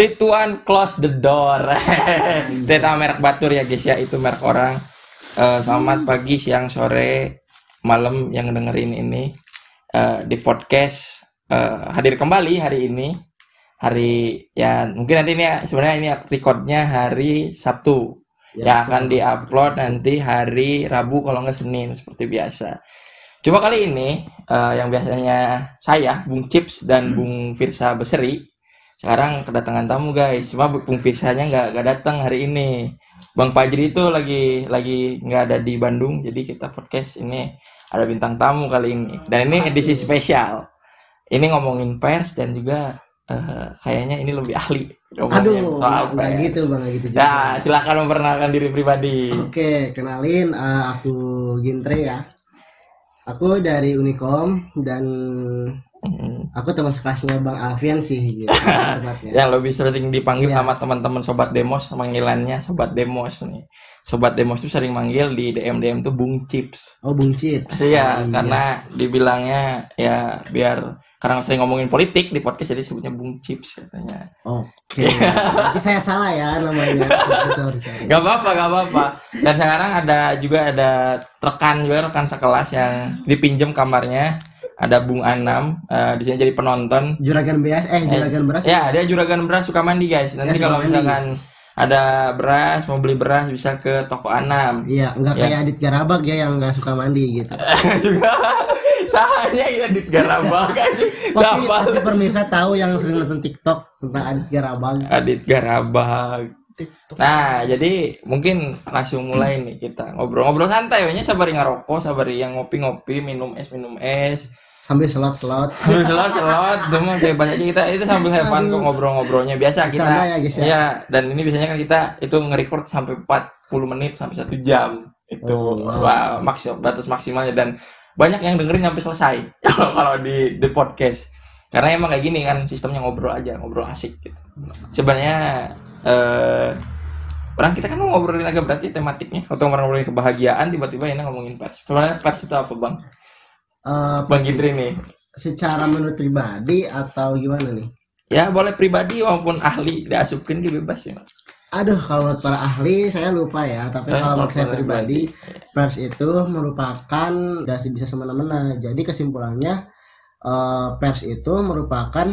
One, close the door. Nama merek batur ya guys ya, itu merek orang. Eh, selamat pagi, siang, sore, malam yang dengerin ini eh, di podcast eh, hadir kembali hari ini. Hari ya mungkin nanti ini ya, sebenarnya ini recordnya hari Sabtu. Ya, akan diupload nanti hari Rabu kalau nggak Senin seperti biasa. Cuma kali ini eh, yang biasanya saya, Bung Chips dan Bung Firsa Beseri sekarang kedatangan tamu guys. Cuma Bung Firsanya nggak nggak datang hari ini. Bang Fajri itu lagi lagi nggak ada di Bandung, jadi kita podcast ini ada bintang tamu kali ini. Dan ini edisi spesial. Ini ngomongin pers dan juga eh, kayaknya ini lebih ahli Aduh, soal gitu bang, gitu juga. Ya, silakan memperkenalkan diri pribadi. Oke, kenalin eh, aku Gintre ya. Aku dari Unicom dan Hmm. aku teman sekelasnya Bang Alfian sih gitu. yang lebih sering dipanggil Iya. sama teman-teman sobat demos panggilannya sobat demos nih sobat demos tuh sering manggil di DM DM tuh Bung Chips Oh, Bung Chips. Iya, Oh, karena dibilangnya ya biar karena sering ngomongin politik di podcast jadi sebutnya Bung Chips katanya. Oke. Berarti saya salah ya namanya. sorry, sorry. Gak apa-apa, gak apa-apa. Dan sekarang ada juga ada rekan juga rekan sekelas yang dipinjam kamarnya. Ada Bung Anam eh, di sini jadi penonton. Juragan beras eh juragan beras. Ya, dia juragan beras suka mandi guys. Nanti Ya, kalau mandi. misalkan ada beras mau beli beras bisa ke toko Anam. Iya, enggak Ya. kayak Adit Garabag ya yang nggak suka mandi gitu. juga sahanya ya di Garabag Pasti, pasti pemirsa tahu yang sering nonton TikTok tentang Adit Garabag. Adit Garabag. Nah, jadi mungkin langsung mulai nih kita ngobrol-ngobrol santai, we nya sabari ngarokok, sabari yang ngopi-ngopi, minum es, minum es. Sambil selot-selot. Sambil selot-selot, itu mah kayak bahasanya kita itu sambil fun kok ngobrol-ngobrolnya biasa kita. Ya, guys, ya? Iya, dan ini biasanya kan kita itu nge-record sampai 40 menit sampai satu jam. Itu Oh, wow. wah, maksim batas maksimalnya dan banyak yang dengerin sampai selesai kalau di di podcast. Karena emang kayak gini kan sistemnya ngobrol aja, ngobrol asik gitu. Sebenarnya eh orang kita kan ngobrolin agak berat ya tematiknya. Atau ngobrolin kebahagiaan tiba-tiba ini ngomongin pers. Sebenarnya pers itu apa, Bang? Eh, Bang nih. secara menurut pribadi atau gimana nih? Ya boleh pribadi maupun ahli diasupin gitu bebas ya. Aduh, kalau menurut para ahli saya lupa ya. Tapi Eh, kalau menurut saya pribadi, pers itu merupakan dasi bisa semena-mena. Jadi kesimpulannya eh, pers itu merupakan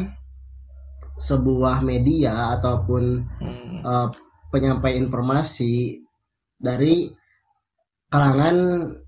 sebuah media ataupun Hmm. eh, penyampai informasi dari kalangan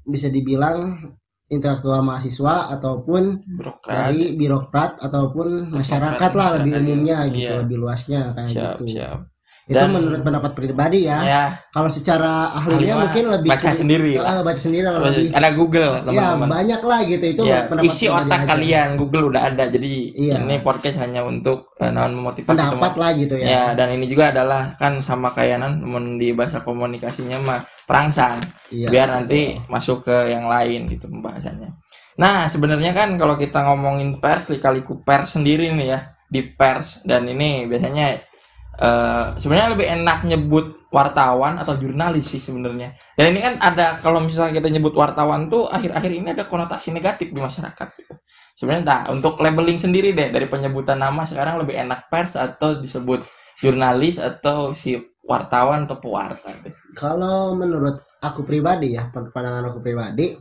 bisa dibilang intelektual mahasiswa ataupun Birokrat. dari birokrat ataupun masyarakat Birokrat, lah lebih masyarakat, umumnya iya. gitu lebih luasnya kayak Siap, gitu siap. Itu Dan- menurut pendapat pribadi ya Ya, kalau secara ahlinya Ahli mungkin lebih baca sendiri lah. Ah, baca sendiri lah lebih ada Google ya teman-teman. banyak lah gitu itu Ya, pendapat isi otak aja. kalian Google udah ada. Jadi Iya. ini podcast hanya untuk eh, non memotivasi pendapat teman. lah gitu ya, Ya, dan ini juga adalah kan sama kayak nan temen di bahasa komunikasinya mah perangsang. Iya. Biar nanti masuk ke yang lain gitu pembahasannya. Nah, sebenarnya kan kalau kita ngomongin pers, lika-liku pers sendiri nih ya, di pers dan ini biasanya eh sebenarnya lebih enak nyebut wartawan atau jurnalis sih sebenarnya. Dan ini kan ada kalau misalnya kita nyebut wartawan tuh akhir-akhir ini ada konotasi negatif di masyarakat gitu. Sebenarnya nah, untuk labeling sendiri deh dari penyebutan nama sekarang lebih enak pers atau disebut jurnalis atau si wartawan atau pewarta deh. kalau menurut aku pribadi ya pandangan aku pribadi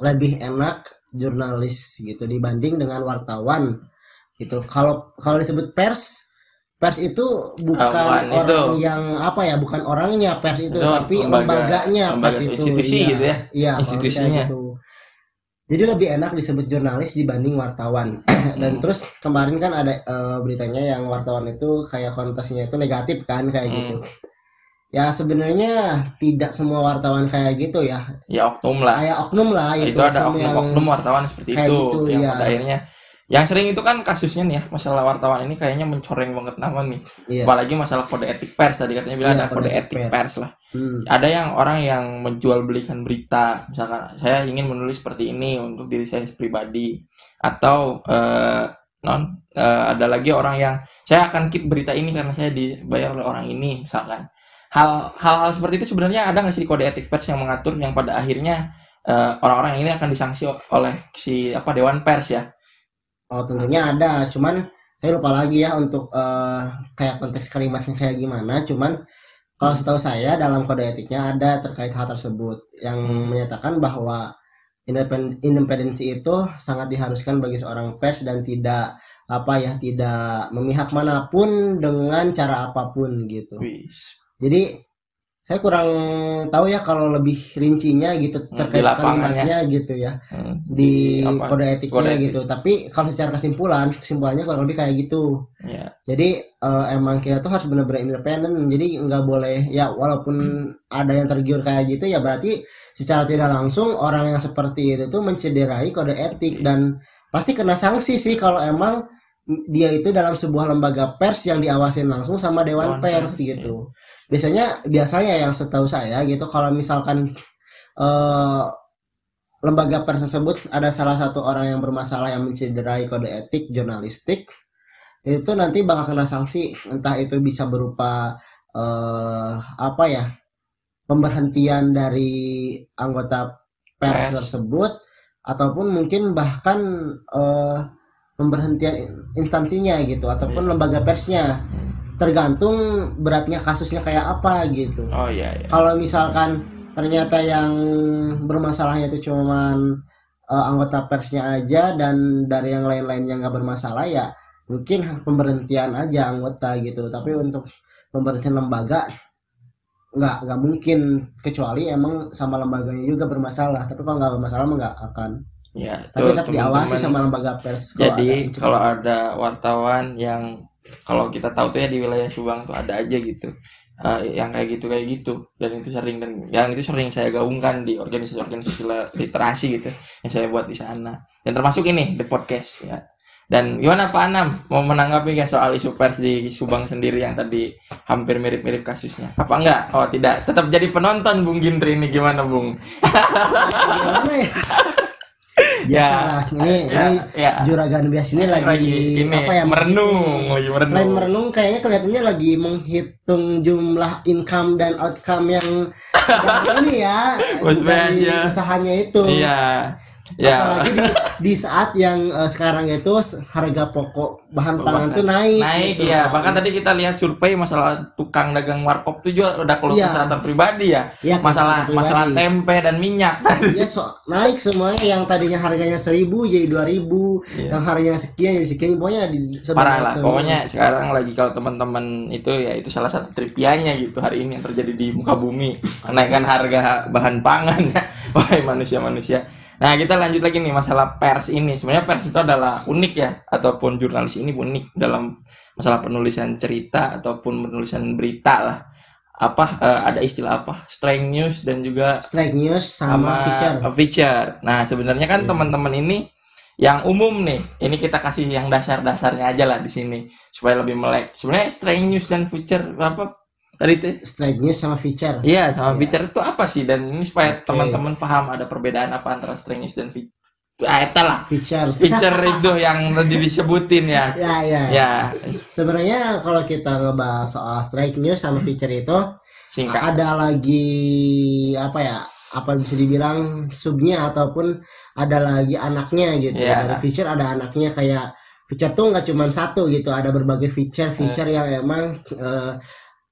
lebih enak jurnalis gitu dibanding dengan wartawan gitu kalau kalau disebut pers pers itu bukan orang itu. yang apa ya bukan orangnya pers itu Itu tapi lembaga- lembaganya lembaga pers itu institusi iya. gitu ya, iya institusinya. gitu. jadi lebih enak disebut jurnalis dibanding wartawan dan Hmm. terus kemarin kan ada eh, beritanya yang wartawan itu kayak konotasinya itu negatif kan kayak Hmm. gitu ya sebenarnya tidak semua wartawan kayak gitu ya Ya oknum lah. kayak oknum lah itu, itu, ada oknum yang- oknum-oknum wartawan seperti kayak itu gitu, yang pada akhirnya yang sering itu kan kasusnya nih ya masalah wartawan ini kayaknya mencoreng banget nama nih iya. apalagi masalah kode etik pers tadi katanya bilang Iya, ada kode, kode etik etik pers. lah Hmm. ada yang orang yang menjual belikan berita misalkan saya ingin menulis seperti ini untuk diri saya pribadi atau eh, non eh, ada lagi orang yang saya akan keep berita ini karena saya dibayar oleh orang ini misalkan hal hal-hal seperti itu sebenarnya ada nggak sih di kode etik pers yang mengatur yang pada akhirnya eh, orang-orang ini akan disanksi oleh si apa dewan pers ya oh tentunya ada. Cuman saya lupa lagi ya untuk eh, kayak konteks kalimatnya kayak gimana. Cuman kalau setahu saya dalam kode etiknya ada terkait hal tersebut yang menyatakan bahwa independ- independensi itu sangat diharuskan bagi seorang pers dan tidak apa ya tidak memihak mana pun dengan cara apa pun gitu. Jadi saya kurang tahu ya kalau lebih rincinya gitu Hmm, terkait kalimatnya gitu ya Hmm, di apa? kode etiknya Kode etik. gitu. Tapi kalau secara kesimpulan, kesimpulannya kurang lebih kayak gitu. Ya. Jadi eh, emang kita tuh harus benar-benar independen. Jadi nggak boleh ya walaupun ada yang tergiur kayak gitu ya berarti secara tidak langsung orang yang seperti itu tuh mencederai kode etik dan pasti kena sanksi sih kalau emang dia itu dalam sebuah lembaga pers yang diawasin langsung sama dewan, Dewan pers, pers, gitu. Biasanya biasanya yang setahu saya gitu kalau misalkan eh lembaga pers tersebut ada salah satu orang yang bermasalah yang mencederai kode etik jurnalistik itu nanti bakal kena sanksi entah itu bisa berupa eh apa ya pemberhentian dari anggota pers Pers. tersebut ataupun mungkin bahkan eh pemberhentian instansinya gitu ataupun Iya. lembaga persnya. Tergantung beratnya kasusnya kayak apa gitu. Oh iya iya. kalau misalkan ternyata yang bermasalahnya itu cuman eh, anggota persnya aja dan dari yang lain-lainnya nggak bermasalah ya mungkin pemberhentian aja anggota gitu. Tapi untuk pemberhentian lembaga nggak nggak mungkin. Kecuali emang sama lembaganya juga bermasalah. Tapi kalau nggak bermasalah nggak akan Ya, tapi tetap diawasi sama lembaga pers kalau Jadi ada- kalau ada wartawan yang kalau kita tahu tuh ya di wilayah Subang tuh ada aja gitu. Eh, yang kayak gitu kayak gitu. Dan itu sering dan yang itu sering saya gaungkan di organisasi-organisasi literasi gitu yang saya buat di sana. Dan termasuk ini the podcast ya. Dan gimana Pak Anam? Mau menanggapi nggak soal isu pers di Subang sendiri yang tadi hampir mirip-mirip kasusnya? Apa enggak oh tidak. Tetap jadi penonton Bung Gintri ini gimana Bung? Gimana ya lah ini ya, ini ya. juragan bias ini lagi, lagi ini apa ya merenung lagi merenung Selain merenung kayaknya kelihatannya lagi menghitung jumlah income dan outcome yang ini ya Bos dari ya. usahanya itu. Iya. Ya. Apalagi di, di saat yang eh, sekarang itu harga pokok bahan pangan tuh naik. Naik gitu ya. kan. Bahkan tadi kita lihat survei masalah tukang dagang warkop tuh juga udah keluh Iya. kesah pribadi ya. Iya, Masalah pribadi. masalah tempe dan minyak tadi. Ya so, naik semuanya yang tadinya harganya seribu jadi dua ribu, Iya. yang harganya sekian jadi sekian pokoknya di Parah lah. semua. Pokoknya sekarang lagi kalau teman-teman itu ya itu salah satu tripianya gitu hari ini yang terjadi di muka bumi. Kenaikan harga bahan pangan ya. Wahai manusia-manusia. Nah, kita lanjut lagi nih masalah pers ini. Sebenarnya pers itu adalah unik ya ataupun jurnalis ini unik dalam masalah penulisan cerita ataupun penulisan berita lah. Apa eh, ada istilah apa? Strength news dan juga strike news sama, feature. a feature. Nah, sebenarnya kan Iya. teman-teman ini yang umum nih, ini kita kasih yang dasar-dasarnya aja lah di sini supaya lebih melek. Sebenarnya strength news dan feature apa tadi itu? Strike news sama feature. Iya, sama Iya. feature itu apa sih? Dan ini supaya Oke. teman-teman paham ada perbedaan apa antara news dan feature. Ah, eta lah. Features. Feature itu yang tadi disebutin ya. ya ya. Ya, Sebenarnya kalau kita ngebahas soal strike news sama feature itu singkat. ada lagi apa ya? Apa bisa dibilang subnya ataupun ada lagi anaknya gitu. Iya. Dari feature ada anaknya kayak feature tuh nggak cuma satu gitu. Ada berbagai feature feature Iya. yang emang eh,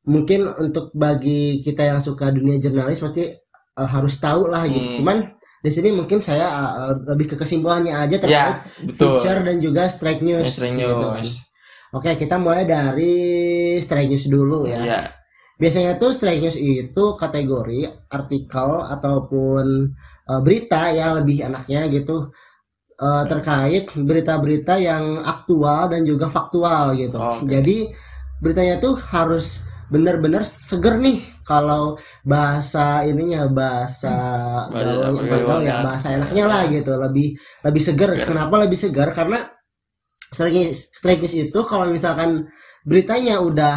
mungkin untuk bagi kita yang suka dunia jurnalis pasti eh, harus tahu lah gitu. Hmm. Cuman di sini mungkin saya eh, lebih ke kesimpulannya aja terkait Ya, betul. feature dan juga strike news. Strength gitu kan. news. Oke, kita mulai dari strike news dulu ya. Iya. Biasanya tuh strike news itu kategori artikel ataupun eh, berita yang lebih enaknya gitu eh, terkait berita-berita yang aktual dan juga faktual gitu. Oke. Jadi beritanya tuh harus benar-benar seger nih kalau bahasa ininya bahasa Bahasa gaul- apa, gaul ya gaulnya. bahasa enaknya lah gitu lebih lebih seger. Seger. Kenapa lebih segar? Karena strike news itu kalau misalkan beritanya udah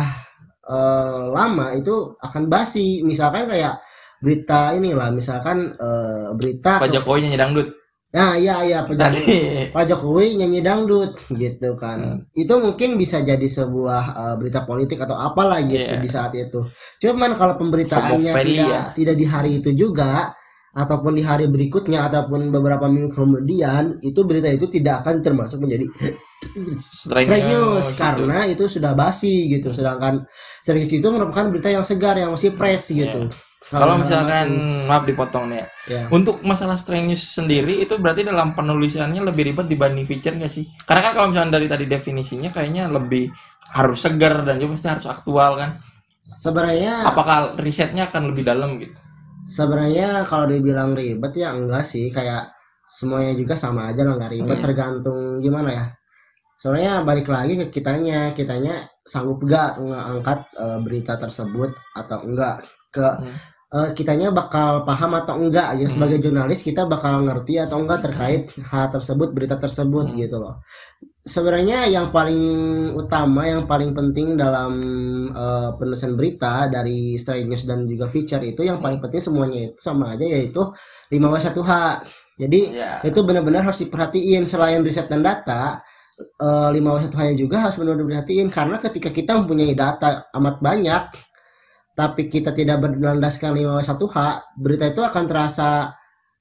eh, lama itu akan basi. Misalkan kayak berita inilah misalkan eh, berita Pak Jokowi nyanyi dangdut. Nah, iya iya Pak Jokowi. Pak Jokowi nyanyi dangdut gitu kan. Hmm. Itu mungkin bisa jadi sebuah eh, berita politik atau apalah gitu Iya. di saat itu. Cuman kalau pemberitaannya tidak tidak di hari itu juga ataupun di hari berikutnya ataupun beberapa minggu kemudian itu berita itu tidak akan termasuk menjadi Straight news, gitu. karena itu sudah basi gitu. Sedangkan news itu merupakan berita yang segar yang masih fresh gitu. Iya. Kalau misalkan maaf dipotong nih ya. ya. Untuk masalah news sendiri itu berarti dalam penulisannya lebih ribet dibanding feature nggak sih? Karena kan kalau misalnya dari tadi definisinya kayaknya lebih harus segar dan juga pasti harus aktual kan. sebenarnya Apakah risetnya akan lebih dalam gitu? sebenarnya kalau dibilang ribet ya enggak sih kayak semuanya juga sama aja lah nggak ribet Hmm. tergantung gimana ya soalnya balik lagi ke kitanya kitanya sanggup gak ngangkat eh, berita tersebut atau enggak ke Hmm. Eh, kitanya bakal paham atau enggak gitu Hmm. sebagai jurnalis kita bakal ngerti atau enggak terkait hal tersebut berita tersebut Hmm. gitu loh sebenarnya yang paling utama yang paling penting dalam eh, penulisan berita dari straight news dan juga feature itu yang paling penting semuanya itu sama aja yaitu 5W1H jadi Ya. itu benar-benar harus diperhatiin selain riset dan data eh, 5W1H nya juga harus benar-benar diperhatiin karena ketika kita mempunyai data amat banyak tapi kita tidak berlandaskan 5W1H berita itu akan terasa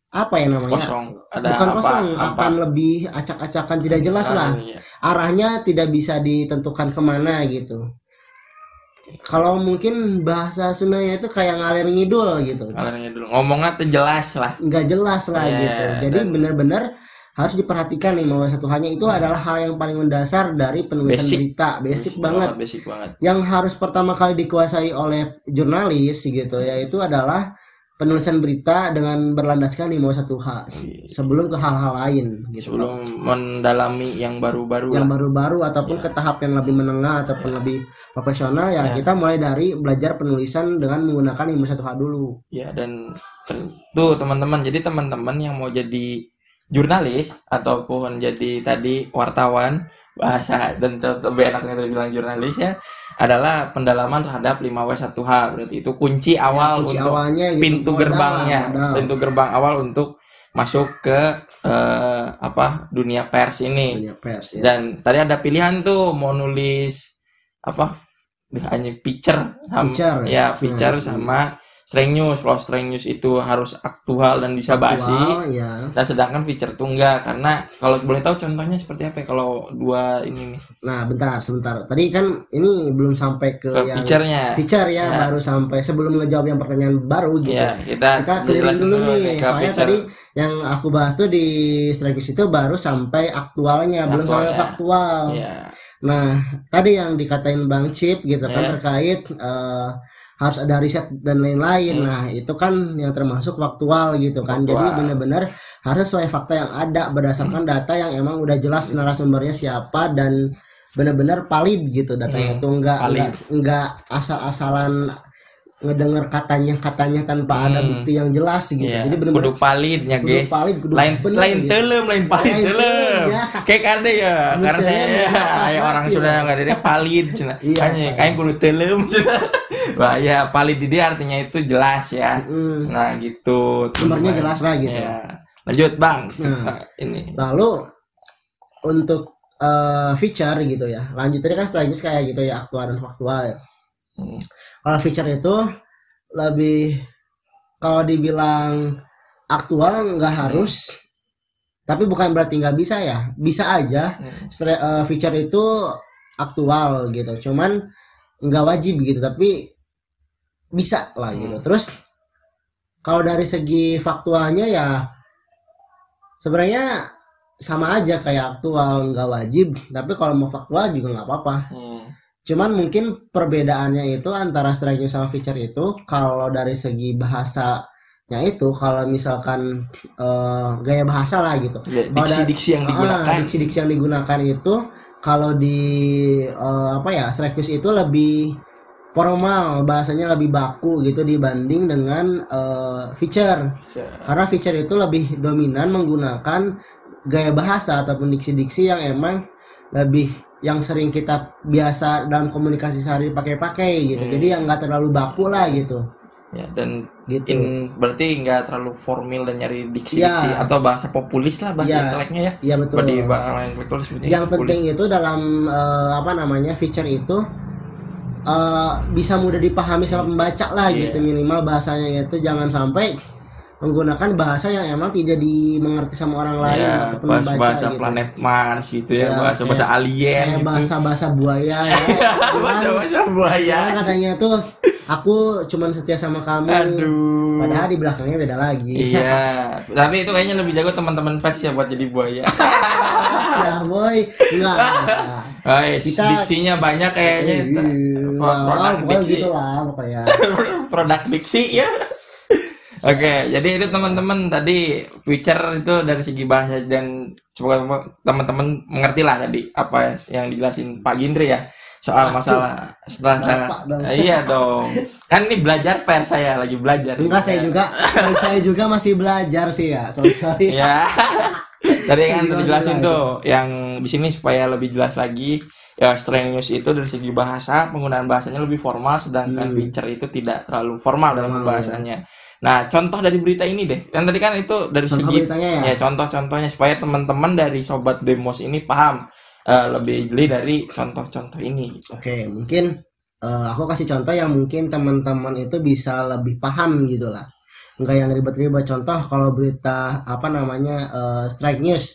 apa ya namanya Kosong. Ada bukan apa? kosong apa? akan lebih acak-acakan tidak jelas Ah, lah iya. arahnya tidak bisa ditentukan ke mana gitu kalau mungkin bahasa Sundanya itu kayak ngalir ngidul gitu Ngalarnya dulu. Ngomongnya tuh jelas lah. nggak jelas lah Iya, gitu jadi dan- benar-benar harus diperhatikan nih bahwa satu hanya itu adalah hal yang paling mendasar dari penulisan Basic. berita basic banget Basic banget. yang harus pertama kali dikuasai oleh jurnalis gitu yaitu adalah penulisan berita dengan berlandaskan 501H sebelum ke hal-hal lain gitu Sebelum mendalami yang baru-baru yang baru-baru ataupun Ya. ke tahap yang lebih menengah ataupun lebih profesional ya, Ya. kita mulai dari belajar penulisan dengan menggunakan 501H dulu. Ya dan tentu teman-teman. Jadi teman-teman yang mau jadi jurnalis ataupun jadi tadi wartawan bahasa dan lebih enaknya tadi bilang jurnalis ya adalah pendalaman terhadap 5W1H berarti itu kunci awal Kunci untuk awalnya pintu modal, gerbangnya modal. pintu gerbang awal untuk masuk ke eh, apa dunia pers ini Dunia pers ya. dan tadi ada pilihan tuh mau nulis apa hanya picture Picture. ya picture Hmm. sama streng news kalau streng news itu harus aktual dan bisa basi ya. dan sedangkan feature tuh enggak karena kalau boleh tahu contohnya seperti apa ya kalau dua ini nih Nah, bentar, sebentar. Tadi kan ini belum sampai ke ke yang feature-nya feature ya, Ya. baru sampai sebelum ngejawab yang pertanyaan baru gitu. ya kita Kita clearin jelasin dulu nih, soalnya feature. tadi yang aku bahas tuh di strategis itu baru sampai aktualnya, belum sampai Aktualnya. faktual. ya Nah, tadi yang dikatain Bang Chip gitu kan Ya. terkait eh, harus ada riset dan lain-lain. Hmm. Nah, itu kan yang termasuk faktual gitu kan. Jadi benar-benar harus sesuai fakta yang ada berdasarkan data yang emang udah jelas narasumbernya siapa dan benar-benar valid gitu datanya Hmm, itu enggak valid. enggak, enggak asal-asalan ngedenger katanya katanya tanpa ada Hmm. bukti yang jelas gitu. ya Jadi benar-benar kudu kudu guys valid, kudu lain bener lain gitu. telem lain palid Lain telem ya. kayak kade ya Kudu karena saya ya, orang lagi, sudah ya. nggak ada palid cina Iya. kayak kudu telem cina wah ya palid di dia artinya itu jelas ya Mm. nah gitu Sumbernya jelas lah gitu. ya lanjut bang Nah. Kita ini Lalu untuk eh, feature gitu ya. Lanjut tadi kan strategis kayak gitu ya aktual dan faktual. ya. Hmm. Kalau feature itu lebih kalau dibilang aktual nggak harus. Tapi bukan berarti nggak bisa ya. Bisa aja Hmm. eh, feature itu aktual gitu. Cuman nggak wajib gitu. Tapi bisa lah gitu. Hmm. Terus kalau dari segi faktualnya ya sebenarnya sama aja kayak aktual nggak wajib tapi kalau mau faktual juga nggak apa-apa Hmm. Cuman mungkin perbedaannya itu antara striking sama feature itu kalau dari segi bahasanya itu kalau misalkan eh, gaya bahasa lah gitu. Ya, ada- diksi-diksi yang Ah, digunakan. diksi-diksi yang digunakan itu kalau di eh, apa ya striking itu lebih formal bahasanya lebih baku gitu dibanding dengan eh, feature. Karena feature itu lebih dominan menggunakan gaya bahasa ataupun diksi-diksi yang emang lebih yang sering kita biasa dalam komunikasi sehari pakai-pakai gitu Hmm. jadi yang nggak terlalu baku lah gitu ya dan gitu in berarti nggak terlalu formal dan nyari diksi-diksi Ya. atau bahasa populis lah bahasa Ya. inteleknya ya iya betul di bahasa intelektual yang populis. penting itu dalam eh, apa namanya feature itu eh, bisa mudah dipahami sama pembaca lah Iya. gitu minimal bahasanya itu jangan sampai menggunakan bahasa yang emang tidak dimengerti sama orang lain ya ataupun bahasa membaca bahasa gitu. planet Mars gitu ya, Ya, bahasa bahasa kayak- alien Kayak gitu bahasa-bahasa buaya ya. bahasa bahasa buaya Ya, katanya tuh aku cuman setia sama kamu. aduh Padahal di belakangnya beda lagi. iya tapi itu kayaknya lebih jago teman-teman pers ya buat jadi buaya ya boy. Enggak. enggak. Kita- diksinya banyak kayaknya Iya, produk diksi gitu lah pokoknya. produk diksi ya Oke, jadi itu teman-teman tadi feature itu dari segi bahasa dan semoga teman-teman mengerti lah tadi apa yang dijelasin Pak Gindri ya soal masalah setelah Bapak dong. Eh, iya dong. Kan ini belajar pers saya lagi belajar. Enggak saya juga saya juga masih belajar sih ya. Sorry sorry. Ya. Tadi kan dijelasin tuh yang di sini supaya lebih jelas lagi ya strength news itu dari segi bahasa penggunaan bahasanya lebih formal sedangkan Hmm. feature itu tidak terlalu formal dalam Formal, pembahasannya. Nah, contoh dari berita ini deh. Kan tadi kan itu dari Contoh segi beritanya ya. ya contoh-contohnya supaya teman-teman dari sobat demos ini paham eh, lebih jeli dari contoh-contoh ini gitu. Oke, mungkin eh, aku kasih contoh yang mungkin teman-teman itu bisa lebih paham gitu lah. Enggak yang ribet-ribet. Contoh kalau berita apa namanya eh, strike news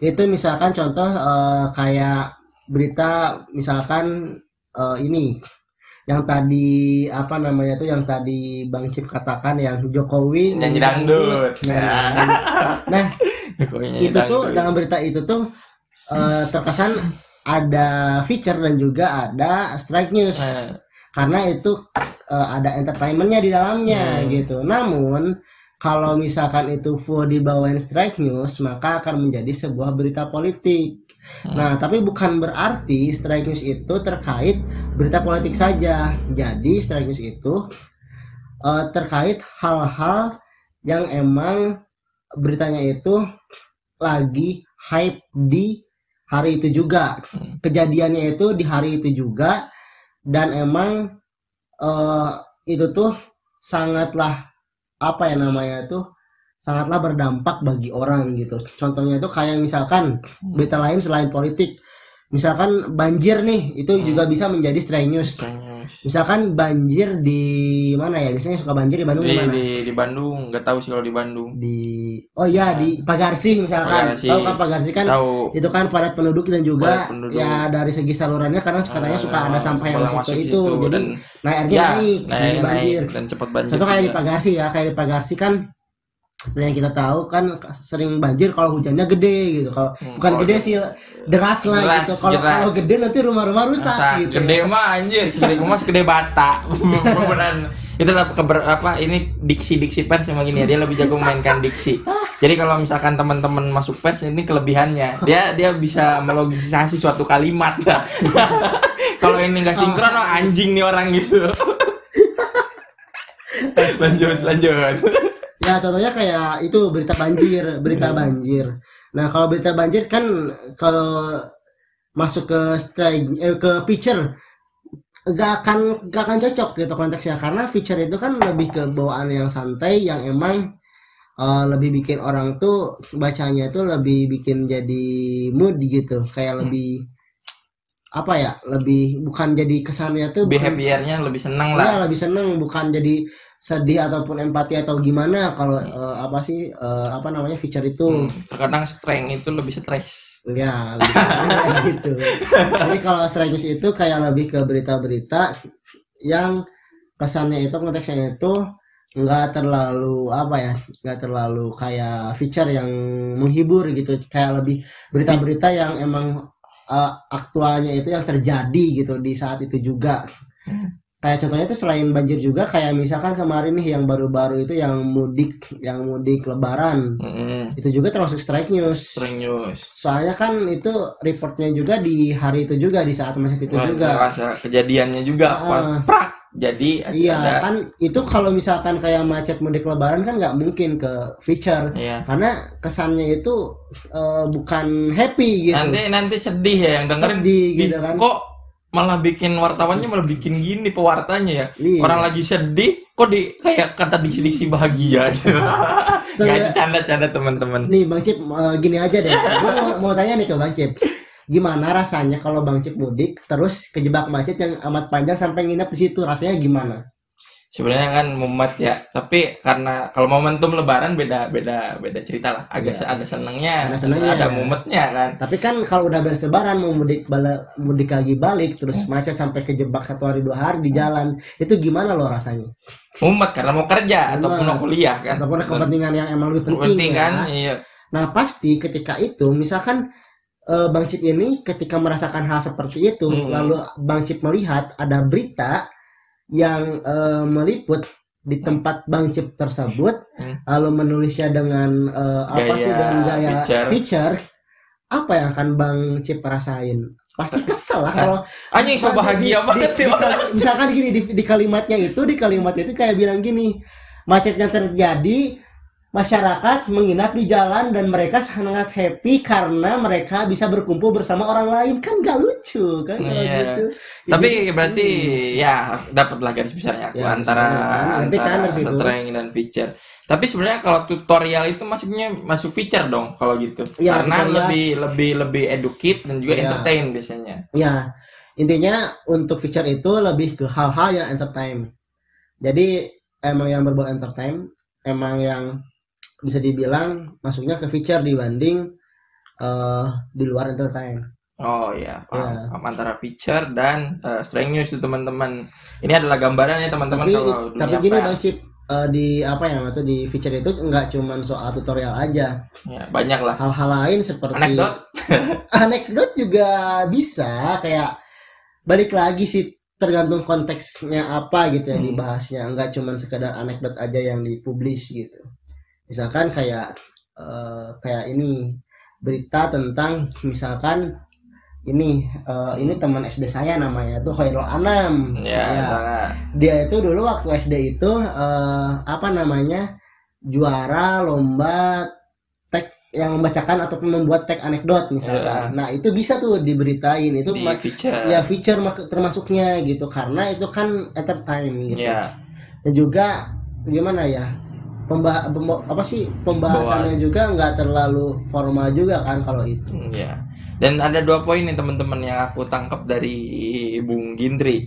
itu misalkan contoh eh, kayak berita misalkan eh, ini yang tadi apa namanya tuh yang tadi Bang Cip katakan yang Jokowi Nyanyi dangdut. Nah, Pokoknya itu tuh dalam berita itu tuh eh, terkesan ada feature dan juga ada strike news Eh, karena itu eh, ada entertainmentnya di dalamnya Hmm. gitu. Namun kalau misalkan itu full dibawain strike news maka akan menjadi sebuah berita politik. Hmm. Nah, tapi bukan berarti strike news itu terkait berita politik saja. Jadi strike news itu eh, terkait hal-hal yang emang beritanya itu lagi hype di hari itu juga. Hmm. Kejadiannya itu di hari itu juga dan emang eh, itu tuh sangatlah apa ya namanya tuh sangatlah berdampak bagi orang gitu. Contohnya itu kayak misalkan berita lain selain politik. Misalkan banjir nih, itu Hmm. juga bisa menjadi stray news. Misalkan banjir di mana ya? Biasanya suka banjir di Bandung di Di, mana? di, di Bandung nggak tahu sih kalau di Bandung Di Oh iya di Pagarsi misalkan. Tahu kan Pagarsi kan tahu itu kan padat penduduk dan juga Padat penduduk. ya dari segi salurannya kadang katanya suka ada sampah yang masuk ke itu. Jadi dan nah airnya ya, naik, naik, jadi banjir. dan cepat banjir Contoh kayak di. Pagarsi ya, kayak di Pagarsi kan yang kita tahu kan sering banjir kalau hujannya gede gitu. Kalau Hmm, bukan kalau gede sih deras lah Deras, gitu. Kalau kalau gede nanti rumah-rumah rusak Masa gitu. gede mah anjir segede gua mah segede bata beneran itu lah keber apa ini diksi diksi pers emang gini ya. Dia lebih jago memainkan diksi. Jadi kalau misalkan teman-teman masuk pers ini kelebihannya. Dia dia bisa melogisasi suatu kalimat. Nah, kalau ini nggak sinkron oh, anjing nih orang gitu. Lanjut lanjut. Ya contohnya kayak itu berita banjir, berita banjir. Nah kalau berita banjir kan kalau masuk ke strike, eh, ke picture gak akan gak akan cocok gitu konteksnya. Karena feature itu kan lebih ke bawaan yang santai yang emang eh, lebih bikin orang tuh bacanya itu lebih bikin jadi mood gitu. Kayak lebih apa ya lebih bukan jadi kesannya tuh behaviornya lebih seneng Iya lah. lebih seneng bukan jadi sedih ataupun empati atau gimana. Kalau eh, apa sih eh, apa namanya feature itu. Hmm, terkadang strength itu lebih stres ya gitu. Jadi kalau news itu kayak lebih ke berita-berita yang kesannya itu konteksnya itu nggak terlalu apa ya nggak terlalu kayak feature yang menghibur gitu. Kayak lebih berita-berita yang emang eh, aktualnya itu yang terjadi gitu di saat itu juga kayak contohnya itu selain banjir juga kayak misalkan kemarin nih yang baru-baru itu yang mudik yang mudik lebaran. Mm-mm. itu juga termasuk strike news. Strength news. Soalnya kan itu reportnya juga di hari itu juga di saat macet itu Wah, juga. kejadiannya juga pas prak jadi iya ada. kan itu kalau misalkan kayak macet mudik lebaran kan nggak mungkin ke feature. Iya. Karena kesannya itu eh, bukan happy gitu. Nanti nanti sedih ya yang dengerin. Sedih "Ih, gitu kan. Kok malah bikin wartawannya malah bikin gini pewartanya ya. Iya. orang lagi sedih kok di kayak kata diksi-diksi bahagia Se- nggak canda-canda teman-teman. Nih bang Cip eh, gini aja deh. Gue mau, mau tanya nih ke bang Cip. Gimana rasanya kalau bang Cip mudik terus kejebak macet yang amat panjang sampai nginep di situ? Rasanya gimana sebenarnya kan mumet ya tapi karena kalau momentum lebaran beda beda beda cerita lah agak Iya. ada senengnya Ada senengnya, ada ya. mumetnya kan Tapi kan kalau udah beres lebaran mau mudik bala, mudik lagi balik terus macet sampai kejebak satu hari dua hari di jalan itu gimana lo rasanya? mumet karena mau kerja Mumet. ataupun mau kuliah kan Ataupun kepentingan yang emang lebih penting, penting ya. kan iya Nah pasti ketika itu misalkan eh, Bang Cip ini ketika merasakan hal seperti itu Hmm. lalu Bang Cip melihat ada berita yang eh, meliput di tempat Bang Cip tersebut Hmm. lalu menulisnya dengan eh, apa Gaya sih dengan gaya feature. feature. apa yang akan Bang Cip rasain pasti kesel lah Kan. kalau anjing so bahagia banget di- ya di kal- misalkan gini di, di kalimatnya itu di kalimatnya itu kayak bilang gini macet yang terjadi masyarakat menginap di jalan dan mereka sangat happy karena mereka bisa berkumpul bersama orang lain kan gak lucu kan kalau Iya. gitu tapi Jadi, berarti ya dapatlah garis besarnya aku Ya, antara kan. Ngerti kan antara dari situ? strength dan feature tapi sebenarnya kalau tutorial itu masuknya masuk feature dong kalau gitu Ya, karena tutorial. lebih lebih lebih educate dan juga Ya. entertain biasanya ya intinya untuk feature itu lebih ke hal-hal yang entertain jadi emang yang berbau entertain emang yang bisa dibilang masuknya ke feature dibanding eh di luar entertain Oh iya, paham. Ya. Paham antara feature dan uh, strength news tuh teman-teman. Ini adalah gambarannya teman-teman tapi kalau tapi dunia gini pers. bang Sip eh, di apa ya itu di feature itu nggak cuman soal tutorial aja Ya, banyak lah. hal-hal lain seperti Anekdot. anekdot juga bisa kayak balik lagi sih tergantung konteksnya apa gitu ya Hmm. dibahasnya nggak cuman sekedar anekdot aja yang dipublish gitu misalkan kayak eh, kayak ini berita tentang misalkan ini eh, ini teman SD saya namanya tuh Khairul Anam Ya, Ya dia itu dulu waktu SD itu eh, apa namanya juara lomba tag yang membacakan ataupun membuat tag anekdot misalkan. Ya. Nah itu bisa tuh diberitain itu di feature. ya feature termasuknya gitu karena itu kan entertain gitu. Ya, Dan juga gimana ya pembah pemba- apa sih pembahasannya juga nggak terlalu formal juga kan kalau itu. ya. Dan ada dua poin nih teman-teman yang aku tangkap dari Bung Gindri.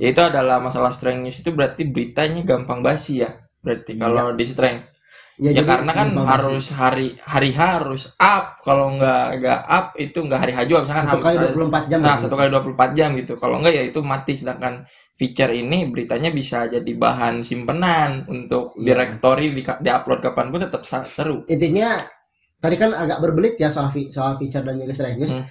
Yaitu adalah masalah strength news itu berarti beritanya gampang basi ya. Berarti Iya. kalau di strength ya, jadi karena kan harus hari hari harus up kalau nggak nggak up itu nggak hari H juga sih. misalkan satu kali hari- 24 jam. Nah, gitu. satu kali 24 jam gitu. Kalau enggak ya itu mati. Sedangkan feature ini beritanya bisa jadi bahan simpenan untuk Iya. directory di, di upload kapan pun tetap sa- seru. intinya tadi kan agak berbelit ya soal soal feature dan juga strike news. Hmm.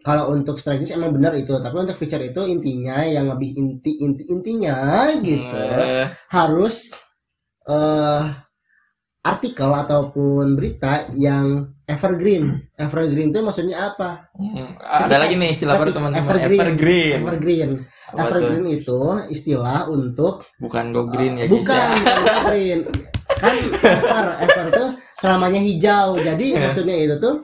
Kalau untuk strike news emang benar itu, tapi untuk feature itu intinya yang lebih inti inti intinya gitu Eh, harus eh artikel ataupun berita yang evergreen. Evergreen itu maksudnya apa? hmm, ada lagi nih istilah baru ketika teman-teman evergreen. evergreen. Evergreen. Apa? Evergreen itu istilah untuk Bukan go green ya bukan ya. bukan evergreen. Kan ever, ever itu selamanya hijau. Jadi Iya. maksudnya itu tuh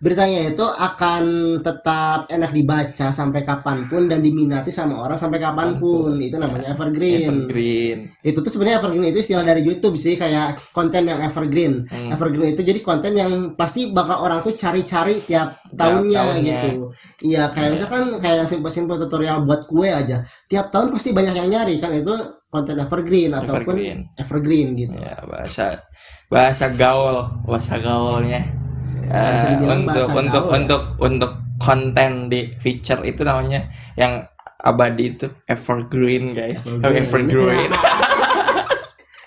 beritanya itu akan tetap enak dibaca sampai kapan pun dan diminati sama orang sampai kapan pun. Itu namanya evergreen. Evergreen. Itu tuh sebenarnya evergreen itu istilah dari YouTube sih kayak konten yang evergreen. Hmm. Evergreen itu jadi konten yang pasti bakal orang tuh cari-cari tiap tahunnya, tahunnya. gitu. Iya, kayak misalkan kayak simpel-simpel tutorial buat kue aja. Tiap tahun pasti banyak yang nyari kan itu konten evergreen ataupun Evergreen. evergreen gitu. Ya, bahasa bahasa gaul, bahasa gaulnya. Ya, bisa Eh, dibilang untuk bahasa untuk gaul ya. untuk untuk konten di feature itu namanya yang abadi itu evergreen guys. Oh, evergreen.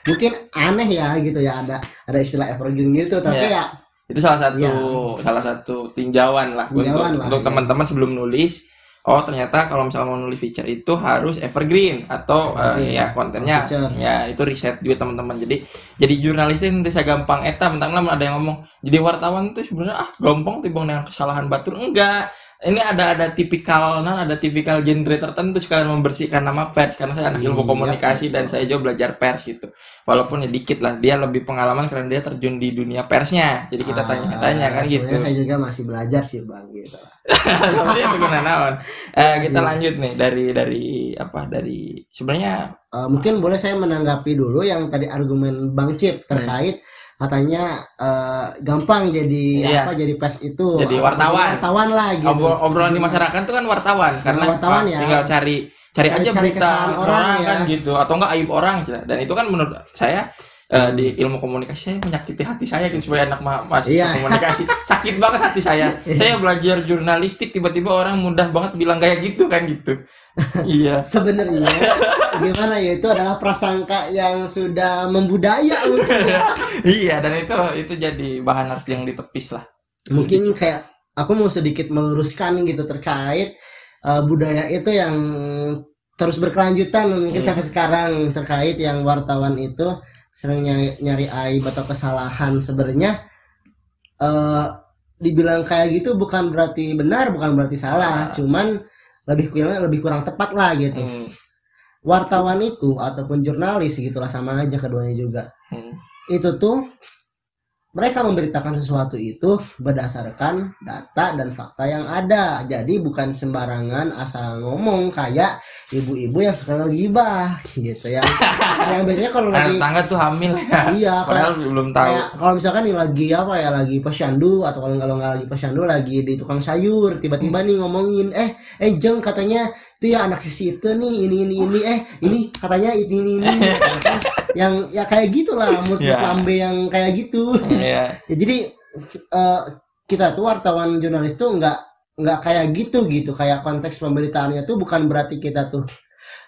Mungkin aneh ya gitu ya ada ada istilah evergreen gitu tapi Iya. ya itu salah satu Ya. salah satu tinjauan lah Tinjauan untuk lah, untuk ya. teman-teman sebelum nulis oh ternyata kalau misalnya mau nulis feature itu harus evergreen atau eh, Evergreen. ya kontennya Feature. ya itu riset juga teman-teman jadi jadi jurnalisnya nanti saya gampang eta mentang ada yang ngomong jadi wartawan itu sebenarnya ah gampang tuh bang dengan kesalahan batur enggak ini ada ada tipikal nah ada tipikal genre tertentu sekalian membersihkan nama pers karena saya anak ilmu Iya, komunikasi dan betul. saya juga belajar pers gitu walaupun ya dikit lah dia lebih pengalaman karena dia terjun di dunia persnya jadi kita Ah, tanya-tanya kan gitu sebenarnya saya juga masih belajar sih bang gitu. Tapi itu naon. Eh, kita lanjut nih dari dari apa dari sebenarnya Eh, mungkin boleh saya menanggapi dulu yang tadi argumen Bang Cip terkait katanya eh, gampang jadi Iya. apa jadi pers itu Jadi wartawan. wartawan lah gitu Obrol- obrolan di masyarakat tuh kan wartawan karena wartawan ya. tinggal cari cari, Cari- aja cari berita kesalahan orang ya. kan gitu atau enggak aib orang gitu. dan itu kan menurut saya eh, di ilmu komunikasi saya menyakiti hati saya gitu sebagai anak ma- mahasiswa Iya. komunikasi. Sakit banget hati saya. Saya belajar jurnalistik tiba-tiba orang mudah banget bilang kayak gitu kan gitu. Iya. Sebenarnya gimana ya itu adalah prasangka yang sudah membudaya mungkin ya. iya dan itu itu jadi bahan harus yang ditepis lah. Mungkin kayak aku mau sedikit meluruskan gitu terkait eh, budaya itu yang terus berkelanjutan mungkin Hmm. sampai sekarang terkait yang wartawan itu sering nyari, nyari aib atau kesalahan sebenarnya. Eh dibilang kayak gitu bukan berarti benar bukan berarti salah. Ah. cuman lebih kurang lebih kurang tepat lah gitu. Hmm, wartawan itu ataupun jurnalis gitulah sama aja keduanya juga. Hmm. itu tuh mereka memberitakan sesuatu itu berdasarkan data dan fakta yang ada. Jadi bukan sembarangan asal ngomong kayak ibu-ibu yang suka ngegibah gitu ya. yang biasanya kalau lagi tangga tuh hamil ya iya padahal belum tahu kayak kalau misalkan nih lagi apa ya lagi posyandu atau kalau kalau nggak lagi posyandu lagi di tukang sayur tiba-tiba nih ngomongin eh eh jeng katanya itu ya anaknya si itu nih ini ini ini eh ini katanya ini ini ini yang ya kayak gitulah mulut Ya. lambe yang kayak gitu Iya. ya jadi eh, kita tuh wartawan jurnalis tuh nggak nggak kayak gitu gitu kayak konteks pemberitaannya tuh bukan berarti kita tuh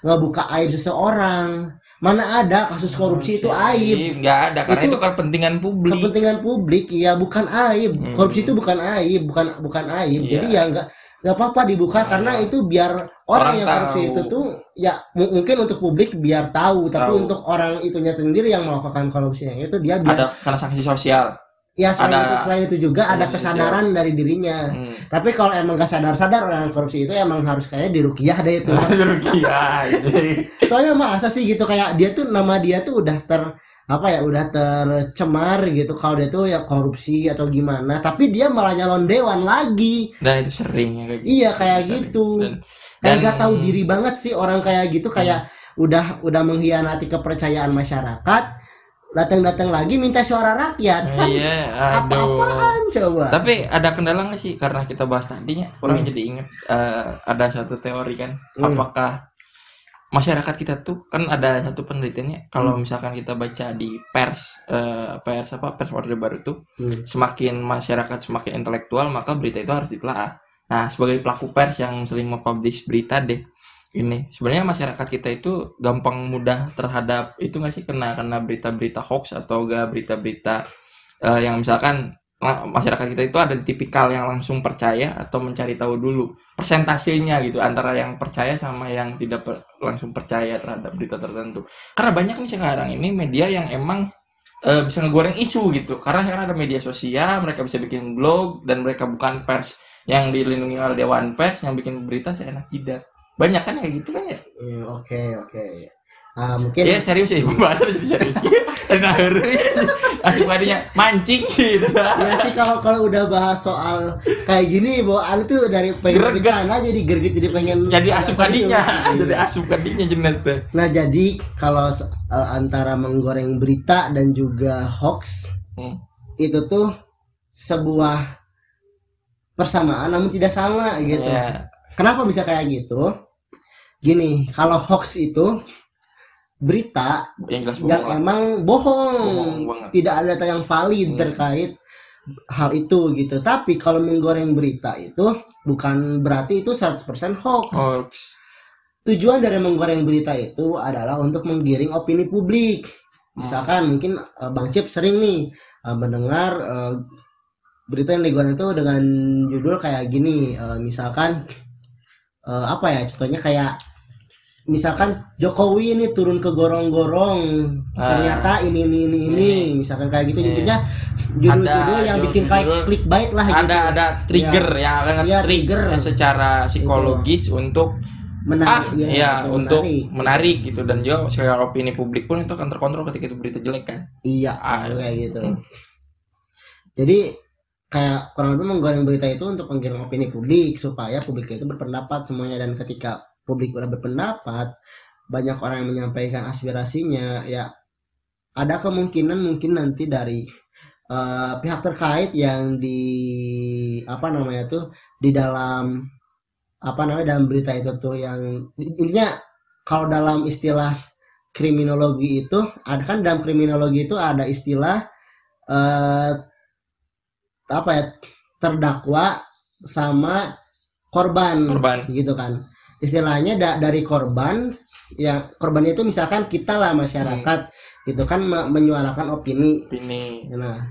ngebuka aib seseorang mana ada kasus korupsi itu aib nggak ada karena Itu itu, kepentingan publik kepentingan publik ya bukan aib Hmm. korupsi itu bukan aib bukan bukan aib Iya. jadi ya nggak nggak apa-apa dibuka Iya. karena itu biar orang, Orang yang korupsi itu tuh ya mu- mungkin untuk publik biar tahu tapi Tahu. untuk orang itunya sendiri yang melakukan korupsi yang itu dia biar ada karena sanksi sosial. Ya selain ada- itu selain itu juga ada kesadaran dari dirinya. Hmm. tapi kalau emang gak sadar-sadar orang yang korupsi itu emang harus kayak dirukiah deh itu. Rukiah jadi soalnya masa sih gitu kayak dia tuh nama dia tuh udah ter apa ya udah tercemar gitu. Kalau dia tuh ya korupsi atau gimana. Tapi dia malah nyalon dewan lagi. Dan itu sering ya kayak gitu. iya kayak Sering. gitu. Dan, dan- gak tahu diri banget sih orang kayak gitu kayak udah udah mengkhianati kepercayaan masyarakat datang-datang lagi minta suara rakyat kan iya aduh apa-apaan coba tapi ada kendala nggak sih karena kita bahas tadinya orang jadi inget eh, ada satu teori kan Hmm. apakah masyarakat kita tuh kan ada satu penelitiannya kalau Hmm. misalkan kita baca di pers eh, pers apa pers orde baru tuh Hmm. semakin masyarakat semakin intelektual maka berita itu harus ditelaah. Nah, sebagai pelaku pers yang sering mempublish berita deh, ini sebenarnya masyarakat kita itu gampang mudah terhadap itu nggak sih? Kena kena berita-berita hoax atau enggak berita-berita eh, yang misalkan ma- masyarakat kita itu ada tipikal yang langsung percaya atau mencari tahu dulu persentasenya gitu antara yang percaya sama yang tidak per- langsung percaya terhadap berita tertentu. Karena banyak nih sekarang ini media yang emang eh, bisa ngegoreng isu gitu. Karena sekarang ada media sosial mereka bisa bikin blog dan mereka bukan pers yang dilindungi oleh dewan pers yang bikin berita seenak jidat. Banyak kan kayak gitu kan ya? Hmm, oke oke Ah, mungkin ya serius ya ibu bahasa jadi serius. Nah asik tadinya mancing sih itu ya sih kalau kalau udah bahas soal kayak gini bawaan tuh dari pengen bencana jadi gerget jadi pengen jadi asup kadinya Serius. jadi asup kadinya jenet nah jadi kalau eh, antara menggoreng berita dan juga hoax Hmm. itu tuh sebuah persamaan namun tidak sama gitu. Ya kenapa bisa kayak gitu? Gini kalau hoax itu berita yang jelas yang bohong lah. emang bohong, Bohong tidak ada data yang valid Hmm. terkait hal itu gitu. Tapi kalau menggoreng berita itu bukan berarti itu 100% hoax. Hoax. Tujuan dari menggoreng berita itu adalah untuk menggiring opini publik. Misalkan mungkin eh, Bang Cip sering nih eh, mendengar eh, berita yang digoreng itu dengan judul kayak gini eh, misalkan eh, apa ya contohnya kayak misalkan Jokowi ini turun ke gorong-gorong Ah. ternyata ini ini ini ini misalkan kayak gitu Iya. intinya judul-judul Ada yang bikin kayak judul-judul- clickbait lah gitu ada ada trigger ya, kan Iya, trigger trigger. secara psikologis untuk ah menarik ya, iya, itu untuk menarik. menarik gitu dan juga secara opini publik pun itu akan terkontrol ketika itu berita jelek kan Iya, Ah, kayak gitu. Hmm. Jadi kayak kurang lebih menggoreng berita itu untuk menggiring opini publik supaya publik itu berpendapat semuanya. Dan ketika publik udah berpendapat banyak orang yang menyampaikan aspirasinya ya ada kemungkinan mungkin nanti dari eh, pihak terkait yang di apa namanya tuh di dalam apa namanya dalam berita itu tuh yang intinya kalau dalam istilah kriminologi itu ada kan dalam kriminologi itu ada istilah eh, apa ya terdakwa sama korban, Korban. gitu kan. Istilahnya da- dari korban ya korban itu misalkan kita lah masyarakat gitu kan me- menyuarakan opini. Ini nah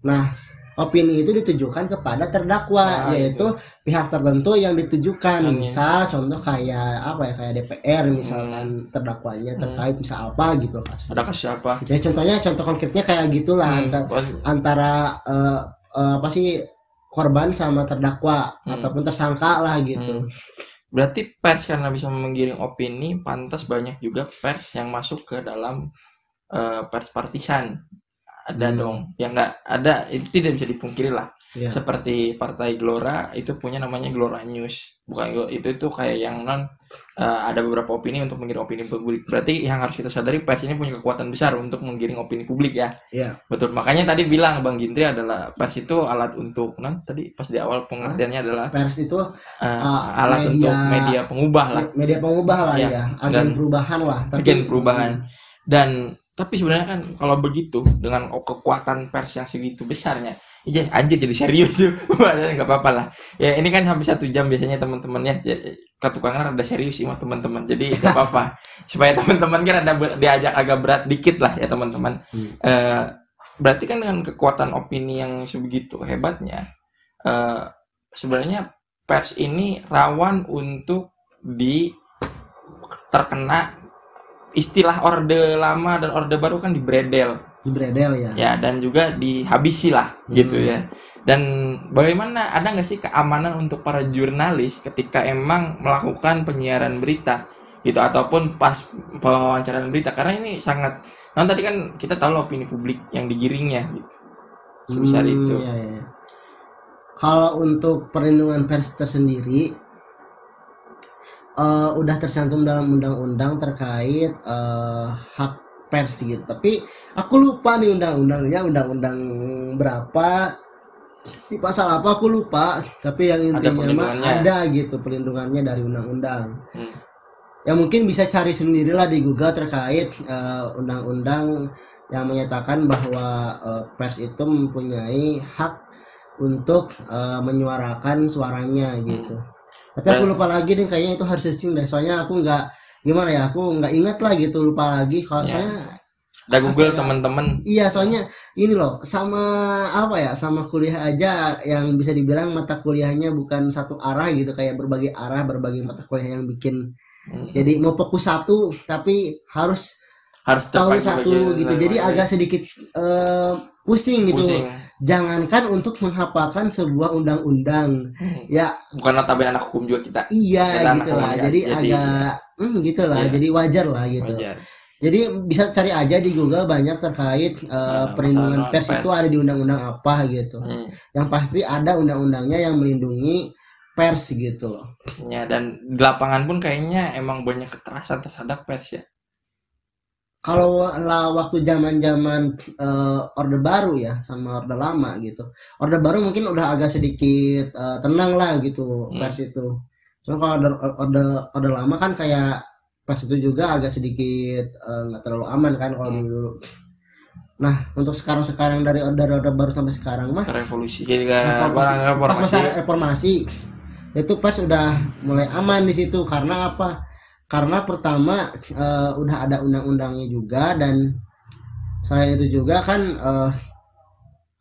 nah opini itu ditujukan kepada terdakwa Ah, yaitu pihak tertentu yang ditujukan. Hmm. misal contoh kayak apa ya kayak DPR misalkan terdakwanya Hmm. terkait misal apa gitu kasus ada kasus apa? ya contohnya contoh konkretnya kayak gitulah Hmm, antar- kon- antara eh, eh, apa sih korban sama terdakwa Hmm. ataupun tersangka lah gitu Hmm. Berarti pers karena bisa menggiring opini, pantas banyak juga pers yang masuk ke dalam eh, pers partisan. Ada Hmm. dong, yang nggak ada itu tidak bisa dipungkiri lah. Ya Seperti Partai Gelora itu punya namanya Gelora News, bukan itu itu kayak yang non eh, ada beberapa opini untuk menggiring opini publik. Berarti yang harus kita sadari pers ini punya kekuatan besar untuk menggiring opini publik ya. Iya. Betul. Makanya tadi bilang Bang Gintri adalah pers itu alat untuk non tadi pas di awal pengertiannya adalah pers itu eh, Ah, alat media- untuk media pengubah lah me- media pengubah lah Iya, ya agen dan- perubahan lah agen perubahan dan tapi sebenarnya kan kalau begitu dengan kekuatan pers yang segitu besarnya iya anjir jadi serius tuh Bahasanya nggak apa-apa lah. Ya ini kan sampai satu jam biasanya teman-teman ya ketukangan ada serius sih sama teman-teman. Jadi nggak apa-apa. Supaya teman-teman kan ada diajak agak berat dikit lah ya teman-teman. Hmm. Eh, berarti kan dengan kekuatan opini yang sebegitu hebatnya eh, sebenarnya pers ini rawan untuk di terkena istilah orde lama dan orde baru kan dibredel di bredel ya. Ya dan juga dihabisi lah gitu Hmm. ya. Dan bagaimana ada nggak sih keamanan untuk para jurnalis ketika emang melakukan penyiaran berita gitu? Ataupun pas pewawancaraan berita? Karena ini sangat nah tadi kan kita tahu opini publik yang digiringnya gitu. Sebesar Hmm, itu. iya, iya. kalau untuk perlindungan pers tersendiri eh, udah tercantum dalam undang-undang terkait eh, hak pers gitu tapi aku lupa nih undang-undangnya undang-undang berapa di pasal apa aku lupa tapi yang Ada intinya mah perlindungannya. ada gitu perlindungannya dari undang-undang Hmm. ya mungkin bisa cari sendirilah di Google terkait eh, undang-undang yang menyatakan bahwa eh, pers itu mempunyai hak untuk eh, menyuarakan suaranya gitu. Tapi aku lupa lagi nih kayaknya itu harus searching deh. Soalnya aku nggak gimana ya, aku nggak ingat lah gitu, lupa lagi. Kalau Ya. soalnya ada Google teman-teman iya, soalnya ini loh sama apa ya, sama kuliah aja yang bisa dibilang mata kuliahnya bukan satu arah gitu, kayak berbagai arah, berbagai mata kuliah yang bikin. Hmm. jadi mau fokus satu tapi harus harus tahu satu gitu. Lain jadi lagi. agak sedikit eh, pusing gitu. Pusing. Jangankan untuk menghafalkan sebuah undang-undang. Hmm. ya. Bukan notabene anak hukum juga kita. Iya Kita gitu lah. jadi, jadi- agak hmm, gitu lah Iya. jadi wajar lah gitu wajar jadi bisa cari aja di Google banyak terkait eh, Nah, perlindungan pers pers. itu ada di undang-undang apa gitu Hmm. yang pasti ada undang-undangnya yang melindungi pers gitu loh Ya, dan di lapangan pun kayaknya emang banyak kekerasan terhadap pers ya. kalau lah waktu zaman-zaman eh, orde baru ya sama orde lama gitu orde baru mungkin udah agak sedikit eh, tenang lah gitu Hmm. pers itu cuma kalau orde, orde orde lama kan kayak pers itu juga agak sedikit eh, nggak terlalu aman kan kalau Hmm. dulu. Nah untuk sekarang sekarang dari orde orde baru sampai sekarang mah Revolusi jadi reformasi, pas masa reformasi itu pers udah mulai aman di situ. Karena apa? Karena pertama eh, udah ada undang-undangnya juga dan selain itu juga kan eh,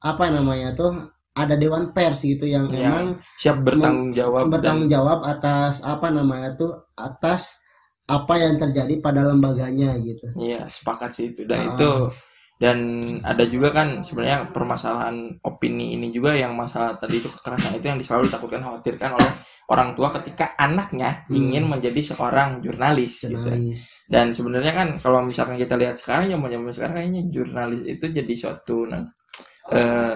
apa namanya tuh ada dewan pers gitu yang Ya, emang Siap bertanggung jawab dan bertanggung jawab atas apa namanya tuh atas apa yang terjadi pada lembaganya gitu iya sepakat sih itu dan Ah. itu dan ada juga kan sebenarnya permasalahan opini ini juga yang masalah tadi itu kekerasan itu yang selalu ditakutkan khawatirkan oleh orang tua ketika anaknya Hmm. ingin menjadi seorang jurnalis gitu. jurnalis Dan sebenarnya kan kalau misalkan kita lihat sekarang zaman zaman sekarang kayaknya jurnalis itu jadi suatu nah, eh,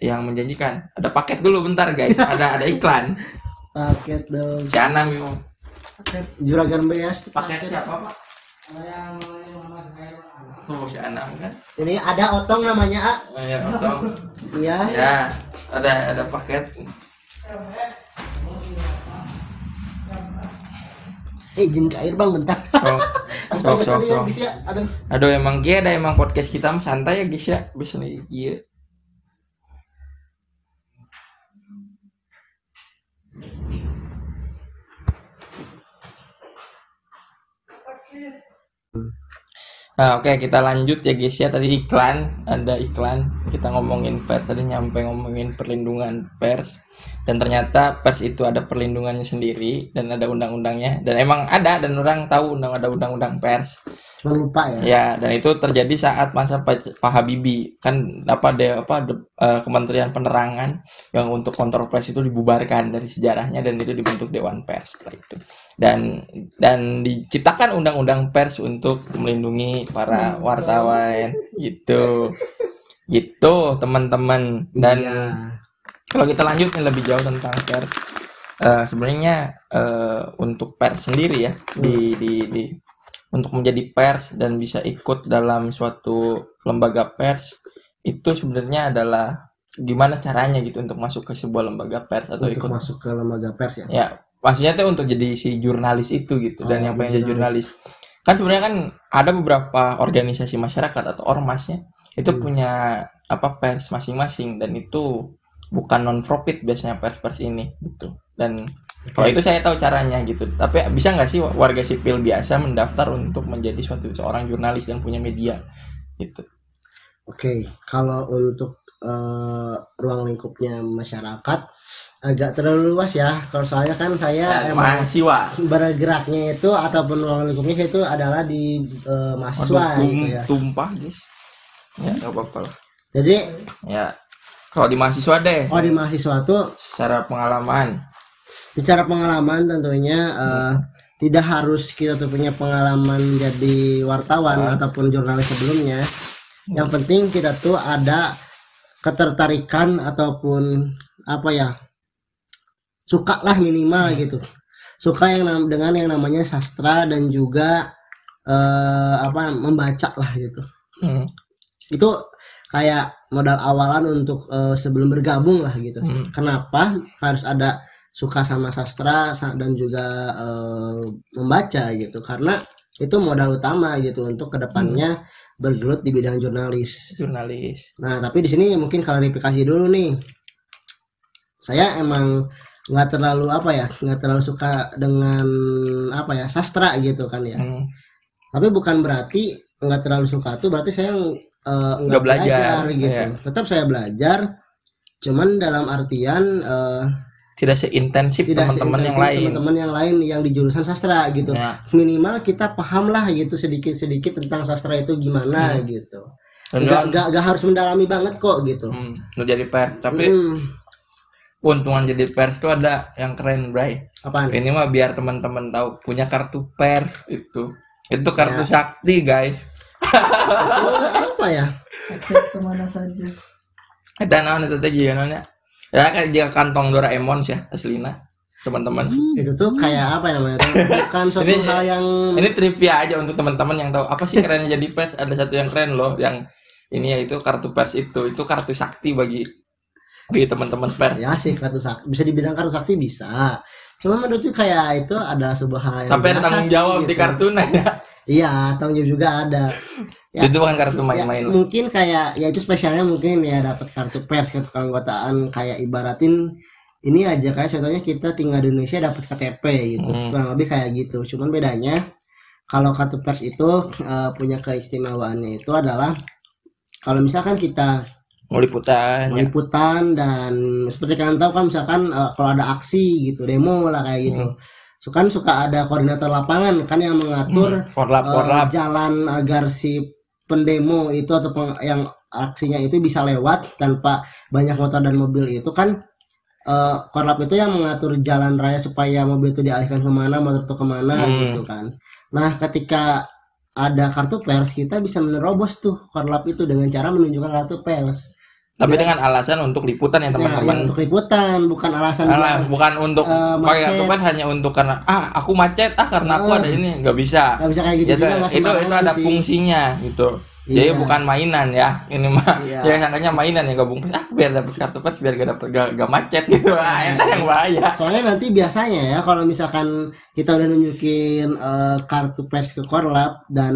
yang menjanjikan. Ada paket dulu bentar guys, ada ada iklan. paket dong Si Anam itu juragan beas tuh paketnya apa pak? Oh, si Anam kan? Ini ada otong namanya A. Oh, ya, otong. Iya. Ya, ada ada paket. Eh, izin ke air bang bentar. Sok, sok, sok, sok. bisa ya. Aduh. Aduh emang kia ada emang podcast kita mah santai ya guys ya. Bisa nih kia. Nah, oke kita lanjut ya guys ya. Tadi iklan ada iklan. Kita ngomongin pers tadi nyampe ngomongin perlindungan pers. Dan ternyata pers itu ada perlindungannya sendiri dan ada undang-undangnya. Dan emang ada dan orang tahu undang ada undang-undang pers lupa ya. Ya, dan itu terjadi saat masa Pak Pak Habibie kan apa de, apa de- eh, Kementerian Penerangan yang untuk kontrol pers itu dibubarkan dari sejarahnya dan itu dibentuk Dewan Pers setelah itu. Dan dan diciptakan undang-undang pers untuk melindungi para wartawan gitu. Gitu, teman-teman. Dan Iya. kalau kita lanjut lebih jauh tentang pers eh, sebenarnya eh, untuk pers sendiri ya di di di untuk menjadi pers dan bisa ikut dalam suatu lembaga pers itu sebenarnya adalah gimana caranya gitu untuk masuk ke sebuah lembaga pers atau Untuk ikut masuk ke lembaga pers ya. ya maksudnya tuh untuk jadi si jurnalis itu gitu dan Oh, yang jadi pengen jadi jurnalis kan sebenarnya kan ada beberapa organisasi masyarakat atau ormasnya itu Hmm. punya apa pers masing-masing dan itu bukan non profit biasanya pers-pers ini gitu dan kalau itu saya tahu caranya gitu. Tapi bisa nggak sih warga sipil biasa mendaftar untuk menjadi suatu seorang jurnalis dan punya media? Gitu. Oke, kalau untuk eh, ruang lingkupnya masyarakat agak terlalu luas ya. Kalau soalnya kan saya emang mahasiswa. bergeraknya itu ataupun ruang lingkupnya itu adalah di eh, mahasiswa Aduh, gitu ya. tumpah guys. Ya nggak apa-apa lah. Jadi ya kalau di mahasiswa deh. Oh di mahasiswa tuh secara pengalaman secara pengalaman tentunya eh, tidak harus kita tuh punya pengalaman jadi wartawan ataupun jurnalis sebelumnya. Yang penting kita tuh ada ketertarikan ataupun apa ya suka lah minimal gitu. Suka yang dengan yang namanya sastra dan juga eh, apa membaca lah gitu. Hmm, itu kayak modal awalan untuk eh, sebelum bergabung lah gitu. Hmm. kenapa harus ada suka sama sastra sa- dan juga eh, membaca gitu karena itu modal utama gitu untuk ke depannya bergelut di bidang jurnalis jurnalis Nah, tapi di sini mungkin klarifikasi dulu nih. Saya emang nggak terlalu apa ya, nggak terlalu suka dengan apa ya sastra gitu kan ya. Hmm, Tapi bukan berarti nggak terlalu suka tuh berarti saya eh, nggak Nggak belajar, gitu. iya. Tetap saya belajar, cuman dalam artian eh, tidak seintensif teman-teman yang lain teman-teman yang lain yang di jurusan sastra gitu. ya Minimal kita paham lah gitu sedikit-sedikit tentang sastra itu gimana Hmm. gitu. Dan Nggak, nggak, nggak harus mendalami banget kok gitu. hmm, jadi pers tapi Hmm, keuntungan jadi pers itu ada yang keren Bray apaan? ini mah biar teman-teman tahu punya kartu pers itu itu kartu Ya. sakti guys Oh, apa ya? akses ke mana saja kita naon itu teh jika naonnya ya kan jika kantong Doraemon sih ya, aslina teman-teman Itu tuh kayak apa ya namanya? tuh? Bukan suatu Ini- hal yang ini trivia aja untuk teman-teman yang tahu apa sih kerennya jadi pers ada satu yang keren loh yang ini ya itu kartu pers itu itu kartu sakti bagi bagi teman-teman pers ya sih kartu sakti bisa dibilang kartu sakti bisa. Cuma menurutku kayak itu ada sebuah hal yang sampai biasa tanggung sih, jawab di gitu. kartunya ya Iya, tanggung jawab juga ada. Ya. itu bukan kartu Ya, main-main loh. mungkin kayak ya itu spesialnya mungkin ya dapat kartu pers kartu keanggotaan kayak ibaratin ini aja kayak contohnya kita tinggal di Indonesia dapat KTP gitu Hmm. kurang lebih kayak gitu cuman bedanya kalau kartu pers itu eh, punya keistimewaannya itu adalah kalau misalkan kita mau liputan ya. liputan dan seperti kalian tahu kan misalkan eh, kalau ada aksi gitu demo lah kayak gitu so kan suka ada koordinator lapangan kan yang mengatur korlap eh, korlap jalan agar si pendemo itu atau peng- yang aksinya itu bisa lewat tanpa banyak motor dan mobil itu kan eh, korlap itu yang mengatur jalan raya supaya mobil itu dialihkan ke mana motor itu ke mana Hmm. gitu kan nah ketika ada kartu pers kita bisa menerobos tuh korlap itu dengan cara menunjukkan kartu pers Tapi Ya. dengan alasan untuk liputan ya Nah, ya, teman-teman. untuk liputan bukan alasan Alah, biar bukan untuk Eh, pakai pers hanya untuk karena ah aku macet ah karena aku Eh. ada ini nggak bisa. nggak bisa kayak gitu Gitu, juga itu itu ada sih. fungsinya gitu. Jadi Iya. bukan mainan ya. Ini mah Iya. ya sangkanya mainan ya gabung ah biar dapat kartu pers biar gak dapat gak, gak macet gitu. Ah, itu yang bahaya. Soalnya nanti biasanya ya kalau misalkan kita udah nunjukin eh, kartu pers ke korlap dan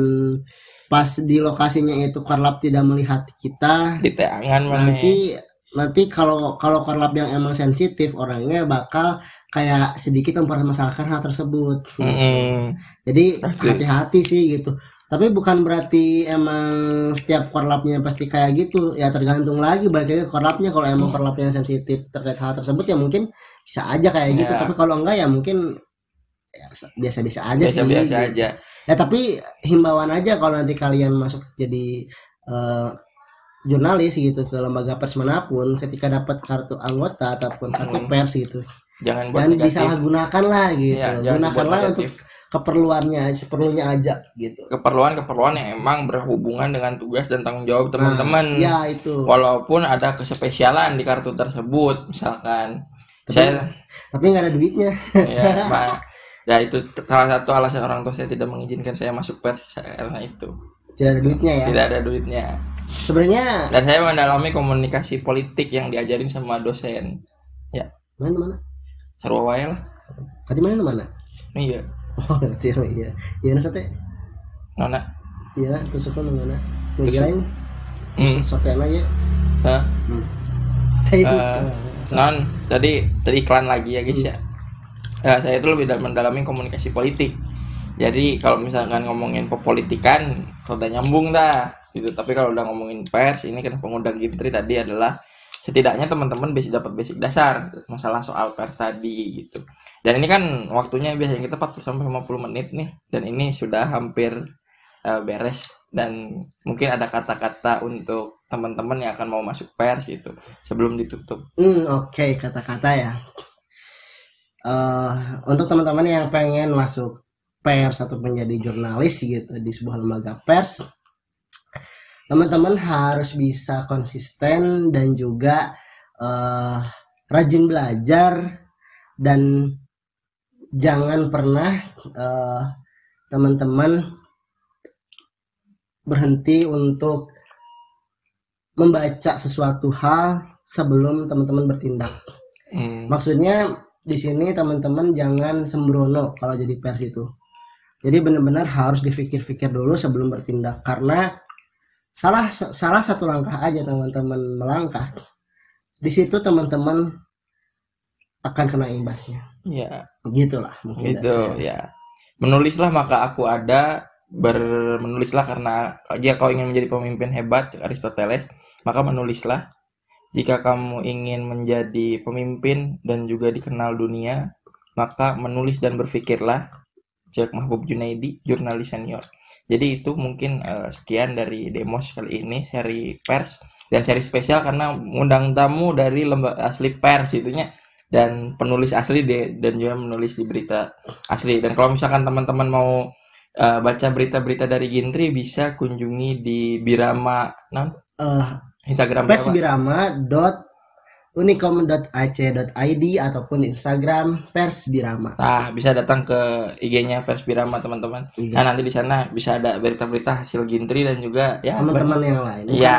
pas di lokasinya itu korlap tidak melihat kita, Di tangan mana. nanti nanti kalau kalau korlap yang emang sensitif orangnya bakal kayak sedikit mempermasalahkan hal tersebut. Mm-mm. Jadi Pasti. hati-hati sih gitu. Tapi bukan berarti emang setiap korlapnya pasti kayak gitu. Ya tergantung lagi balik lagi korlapnya. Kalau emang korlapnya sensitif terkait hal tersebut ya mungkin bisa aja kayak gitu. Ya. Tapi kalau enggak ya mungkin ya, biasa-biasa aja sih. Biasa-biasa gitu. aja. Ya tapi himbauan aja kalau nanti kalian masuk jadi eh, jurnalis gitu ke lembaga pers mana pun ketika dapat kartu anggota ataupun kartu Hmm. pers gitu Jangan buat jangan negatif. disalahgunakan lah gitu dibuat gunakanlah untuk keperluannya seperlunya aja gitu keperluan-keperluan yang emang berhubungan dengan tugas dan tanggung jawab teman-teman. ya itu Walaupun ada kespesialan di kartu tersebut, misalkan saya tapi nggak ada duitnya ya, ya itu salah satu alasan orang tua saya tidak mengizinkan saya masuk pers karena itu tidak ada duitnya ya tidak ada duitnya. sebenarnya Dan saya mendalami komunikasi politik yang diajarin sama dosen. Ya, mana mana sarua wae lah. tadi mana mana Iya, oh berarti yang iya iya nah, sate nona. iya tusukkan mana Tusuk. ngirain Hmm. sote aja Hah? hmm. Itu. Eh, non tadi tadi iklan lagi ya guys ya Eh, saya itu lebih dal- mendalami komunikasi politik. Jadi kalau misalkan ngomongin pepolitikan rada nyambung dah gitu. Tapi kalau udah ngomongin pers ini kan pengundang Gintri tadi adalah setidaknya teman-teman basic dapat basic dasar masalah soal pers tadi gitu. Dan ini kan waktunya biasanya kita 40 sampai 50 menit nih dan ini sudah hampir eh, beres. Dan mungkin ada kata-kata untuk teman-teman yang akan mau masuk pers gitu sebelum ditutup. Hmm, oke kata-kata ya. Eh, untuk teman-teman yang pengen masuk pers atau menjadi jurnalis gitu di sebuah lembaga pers, teman-teman harus bisa konsisten dan juga eh, rajin belajar dan jangan pernah eh, teman-teman berhenti untuk membaca sesuatu hal sebelum teman-teman bertindak. Hmm. Maksudnya di sini teman-teman jangan sembrono kalau jadi pers itu. Jadi benar-benar harus dipikir-pikir dulu sebelum bertindak karena salah salah satu langkah aja teman-teman melangkah. Di situ teman-teman akan kena imbasnya. ya Gitulah mungkin gitu ya menulislah maka aku ada bermenulislah karena jika kau ingin menjadi pemimpin hebat Aristoteles maka menulislah jika kamu ingin menjadi pemimpin dan juga dikenal dunia maka menulis dan berpikirlah. Cek Mahbub Junaidi jurnalis senior. Jadi itu mungkin eh, sekian dari demos kali ini seri pers. Dan seri spesial karena undang tamu dari lembaga asli pers itunya. Dan penulis asli de- dan juga menulis di berita asli. Dan kalau misalkan teman-teman mau eh, baca berita-berita dari Gintri bisa kunjungi di Birama Eh, Instagram berapa? persbirama.unicom.ac.id ataupun Instagram persbirama. Nah, bisa datang ke IG-nya Pers Birama teman-teman. Iya. Nah, nanti di sana bisa ada berita-berita hasil Gintri dan juga ya Teman-teman yang lain. Iya.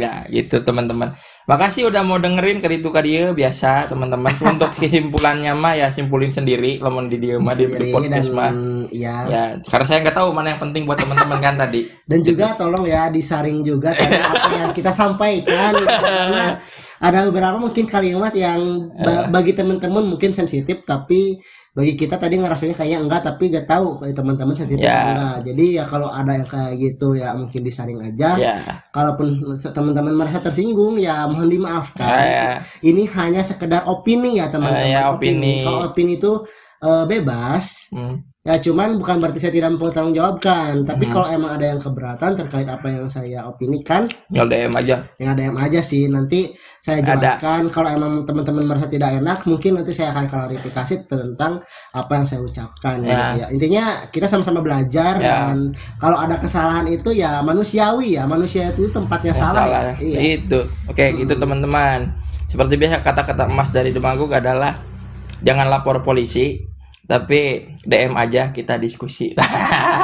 Ya, gitu teman-teman. Makasih udah mau dengerin ke itu dia biasa teman-teman. Untuk kesimpulannya mah ya simpulin sendiri lemon di dia mah di, podcast mah. ya Ya, karena saya nggak tahu mana yang penting buat teman-teman kan tadi. dan juga tolong ya disaring juga tadi apa yang kita sampaikan gitu. karena ada beberapa mungkin kalimat yang ba- bagi teman-teman mungkin sensitif tapi bagi kita tadi ngerasanya kayaknya enggak tapi gak tahu kalau teman-teman sensitif atau enggak. Jadi ya kalau ada yang kayak gitu ya mungkin disaring aja. Ya, kalaupun teman-teman merasa tersinggung ya mohon dimaafkan. Ya, ini hanya sekedar opini ya teman-teman. Eh, ya, opini. kalau opini itu eh, bebas hmm, Ya cuman bukan berarti saya tidak bertanggung jawabkan, tapi Hmm. kalau emang ada yang keberatan terkait apa yang saya opinikan, Tinggal DM aja. yang ada yang aja sih. Nanti saya Ada. jelaskan kalau emang teman-teman merasa tidak enak, mungkin nanti saya akan klarifikasi tentang apa yang saya ucapkan. Ya. gitu ya. Intinya kita sama-sama belajar Ya. dan kalau ada kesalahan itu ya manusiawi ya, manusia itu tempatnya Yang salah. ya. ya. Iya. Itu. Oke, gitu teman-teman. Seperti biasa kata-kata emas dari Demagog adalah jangan lapor polisi, tapi DM aja kita diskusi.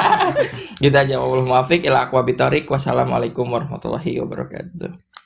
gitu aja. Wassalamualaikum warahmatullahi wabarakatuh.